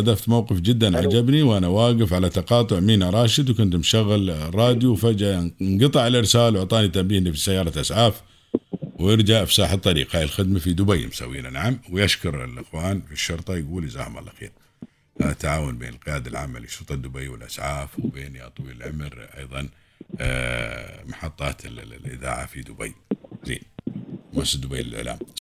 صادفت موقف جدا عجبني وأنا واقف على تقاطع مينا راشد وكنت مشغل الراديو وفجأة انقطع الإرسال وأعطاني تنبيه اني في سيارة أسعاف ويرجع في ساحه الطريق. هاي الخدمة في دبي مسوينا. نعم. ويشكر الإخوان في الشرطة يقول جزاهم الله خير. هذا تعاون بين القيادة العامة لشرطة دبي والأسعاف وبين يا طويل العمر أيضا آه، محطات الإذاعة في دبي. زين. مؤسسة دبي للاعلام